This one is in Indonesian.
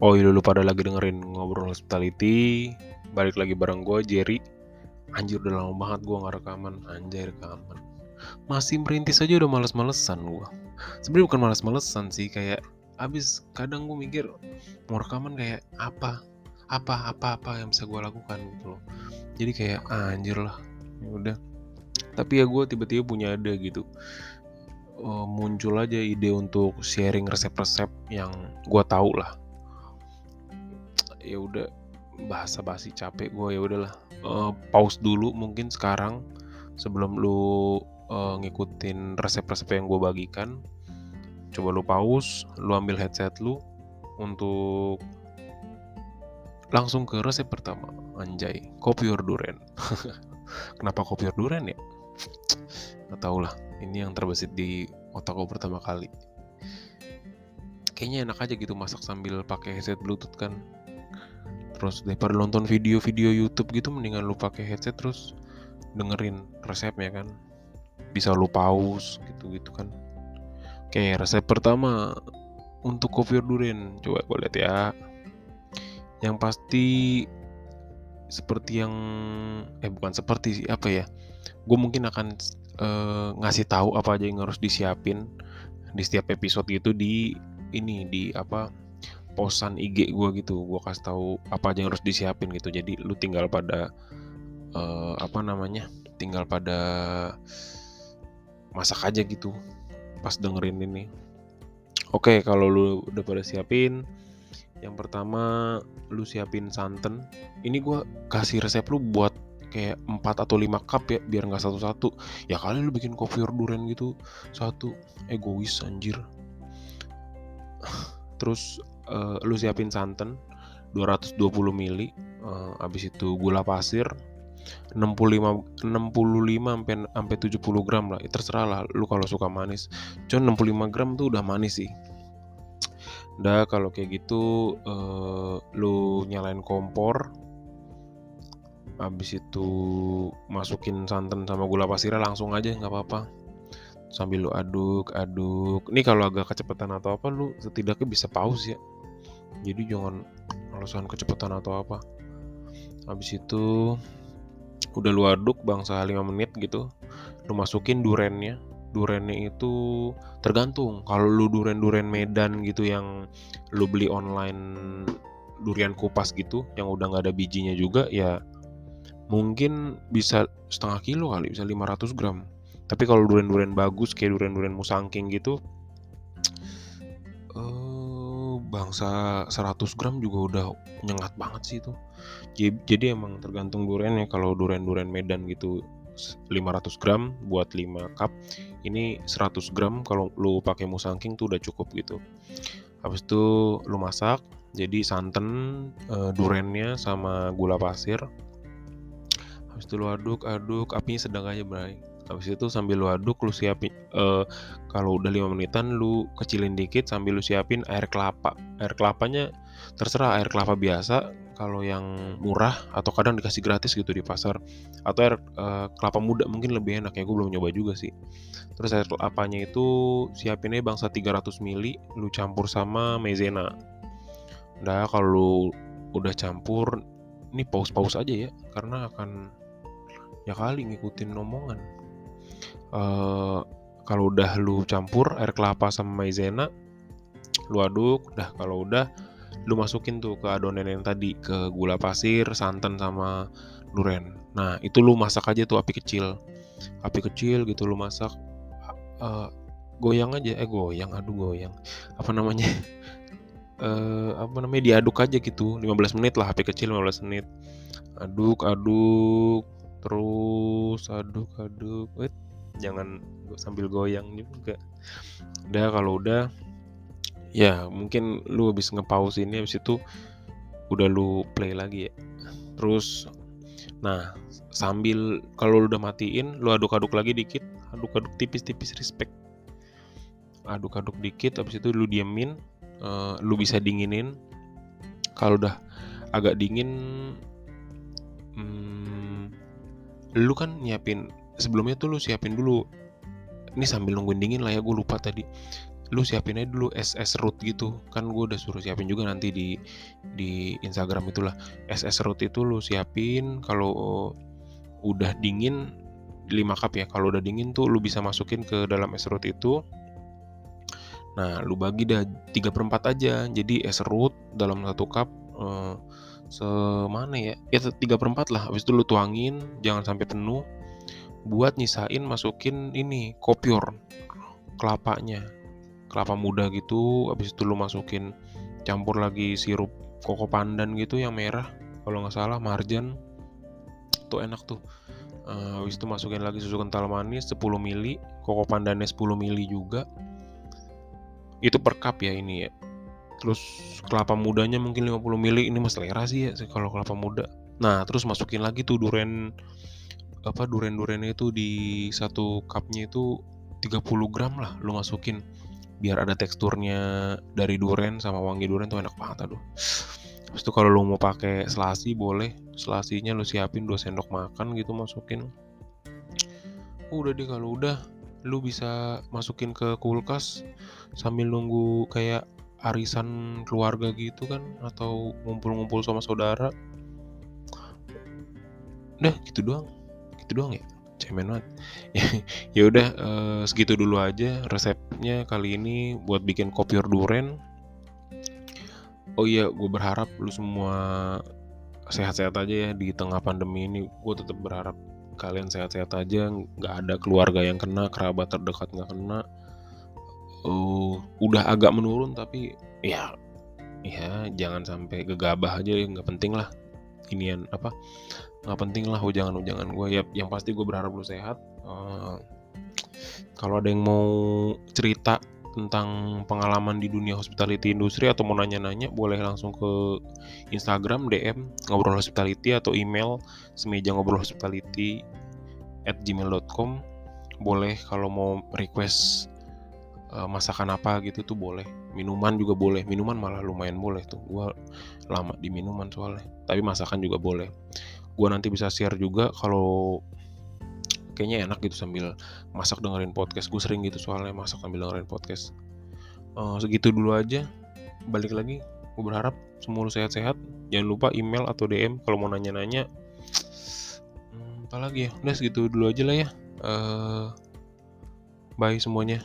Oh iya lu pada lagi dengerin ngobrol hospitality. Balik lagi bareng gue Jerry. Anjir udah lama banget gue gak rekaman. Anjir rekaman. Masih merintis aja udah males-malesan gue Sebenernya bukan males-malesan sih Kayak abis kadang gue mikir Mau rekaman kayak apa? Apa apa apa yang bisa gue lakukan gitu loh. Jadi kayak ah, anjir lah. Ya udah. Tapi ya gue tiba-tiba punya ada gitu. Uh, muncul aja ide untuk sharing resep-resep yang gue tahu lah ya udah bahasa basi capek gue ya udahlah. Uh, pause dulu mungkin sekarang sebelum lu uh, ngikutin resep-resep yang gue bagikan. Coba lu pause lu ambil headset lu untuk langsung ke resep pertama. Anjay kopi duren kenapa kopi duren ya? Nggak tau lah ini yang terbesit di otak gue pertama kali. Kayaknya enak aja gitu masak sambil pakai headset bluetooth kan terus daripada nonton video-video YouTube gitu mendingan lu pakai headset terus dengerin resepnya kan. Bisa lu pause gitu-gitu kan. Oke resep pertama untuk kopi durian. Coba gue lihat ya. Yang pasti seperti yang eh bukan seperti sih apa ya? Gue mungkin akan uh, ngasih tahu apa aja yang harus disiapin di setiap episode gitu di ini di apa posan IG gue gitu gue kasih tahu apa aja yang harus disiapin gitu. Jadi lu tinggal pada uh, apa namanya tinggal pada masak aja gitu pas dengerin ini. Oke kalau lu udah pada siapin yang pertama lu siapin santan. Ini gue kasih resep lu buat kayak 4 atau 5 cup ya biar nggak satu-satu. Ya kali lu bikin kopi durian gitu satu. Egois anjir. Terus uh, lu siapin santan 220 ml uh, abis itu gula pasir 65 65 sampai sampai 70 gram lah. Ya, terserah lah lu kalau suka manis. Cuman 65 gram tuh udah manis sih. Udah kalau kayak gitu uh, lu nyalain kompor. Habis itu masukin santan sama gula pasirnya langsung aja nggak apa-apa sambil lu aduk aduk ini kalau agak kecepatan atau apa lu setidaknya bisa pause ya jadi jangan alasan kecepatan atau apa. Habis itu udah lu aduk bangsa 5 menit gitu lu masukin durennya. Durennya itu tergantung. Kalau lu duren-duren Medan gitu yang lu beli online durian kupas gitu yang udah nggak ada bijinya juga ya mungkin bisa setengah kilo kali bisa 500 gram. Tapi kalau durian-durian bagus kayak durian-durian musangking gitu bangsa 100 gram juga udah nyengat banget sih itu. Jadi emang tergantung duriannya. Kalau durian-durian Medan gitu 500 gram buat 5 cup ini 100 gram kalau lu pakai musangking tuh udah cukup gitu. Habis itu lu masak jadi santan uh, durennya sama gula pasir. Habis itu lu aduk aduk apinya sedang aja bray habis itu sambil lu aduk lu siapin uh, kalau udah lima menitan lu kecilin dikit sambil lu siapin air kelapa. Air kelapanya terserah air kelapa biasa kalau yang murah atau kadang dikasih gratis gitu di pasar. Atau air uh, kelapa muda mungkin lebih enak ya gue belum nyoba juga sih. Terus air kelapanya itu siapinnya bangsa 300 ml lu campur sama maizena. Udah kalau udah campur ini pause-pause aja ya karena akan ya kali ngikutin omongan uh, kalau udah lu campur air kelapa sama maizena lu aduk udah. Kalau udah lu masukin tuh ke adonan yang tadi ke gula pasir santan sama duren. Nah itu lu masak aja tuh api kecil. Api kecil gitu lu masak uh, goyang aja. Eh goyang aduh goyang. Apa namanya? Uh, apa namanya? Diaduk aja gitu 15 menit lah api kecil 15 menit. Aduk aduk terus aduk aduk Wait jangan sambil goyang juga. Udah kalau udah ya mungkin lu habis ngepause ini habis itu udah lu play lagi ya. Terus nah sambil kalau lu udah matiin lu aduk-aduk lagi dikit. Aduk-aduk tipis-tipis respect. Aduk-aduk dikit habis itu lu diemin uh, lu bisa dinginin. Kalau udah agak dingin hmm, lu kan nyiapin sebelumnya tuh lu siapin dulu. Ini sambil nungguin dingin lah ya gue lupa tadi. Lu siapin aja dulu SS root gitu. Kan gue udah suruh siapin juga nanti di di Instagram itulah. SS root itu lu siapin kalau udah dingin 5 cup ya. Kalau udah dingin tuh lu bisa masukin ke dalam es root itu. Nah lu bagi dah 3 per 4 aja. Jadi es root dalam satu cup eh, semana ya? Ya 3 per 4 lah. Habis itu lu tuangin jangan sampai penuh buat nyisain masukin ini kopior kelapanya. Kelapa muda gitu habis itu lu masukin campur lagi sirup koko pandan gitu yang merah kalau nggak salah marjan. Tuh enak tuh. Uh, habis itu masukin lagi susu kental manis 10 ml koko pandannya 10 ml juga. Itu per cup ya ini ya. Terus kelapa mudanya mungkin 50 ml ini mas selera sih ya kalau kelapa muda. Nah terus masukin lagi tuh duren apa duren-duren itu di satu cupnya itu 30 gram lah lu masukin. Biar ada teksturnya dari duren sama wangi duren tuh enak banget aduh. Terus itu kalau lu mau pakai selasi boleh. Selasinya lu siapin 2 sendok makan gitu masukin. Udah deh kalau udah lu bisa masukin ke kulkas sambil nunggu kayak arisan keluarga gitu kan atau ngumpul-ngumpul sama saudara. Udah gitu doang gitu doang ya? Cemen banget. Ya udah uh, segitu dulu aja resepnya kali ini buat bikin kopior duren oh iya gue berharap lu semua sehat-sehat aja ya di tengah pandemi ini. Gue tetap berharap kalian sehat-sehat aja nggak ada keluarga yang kena kerabat terdekat nggak kena. Uh, udah agak menurun tapi ya ya jangan sampai gegabah aja ya nggak penting lah. Inian apa nggak penting lah ujangan-ujangan gue ya yang pasti gue berharap lu sehat. Uh, kalau ada yang mau cerita tentang pengalaman di dunia hospitality industri atau mau nanya-nanya boleh langsung ke Instagram DM ngobrol hospitality atau email semeja ngobrol hospitality at gmail.com boleh kalau mau request uh, masakan apa gitu tuh boleh. Minuman juga boleh. Minuman malah lumayan boleh tuh. Gue lama di minuman soalnya. Tapi masakan juga boleh gue nanti bisa share juga kalau kayaknya enak gitu sambil masak dengerin podcast. Gue sering gitu soalnya masak sambil dengerin podcast. Uh, segitu dulu aja. Balik lagi gue berharap semua lu sehat-sehat. Jangan lupa email atau DM kalau mau nanya-nanya. Hmm, apa lagi ya? Udah segitu dulu aja lah ya. Uh, bye semuanya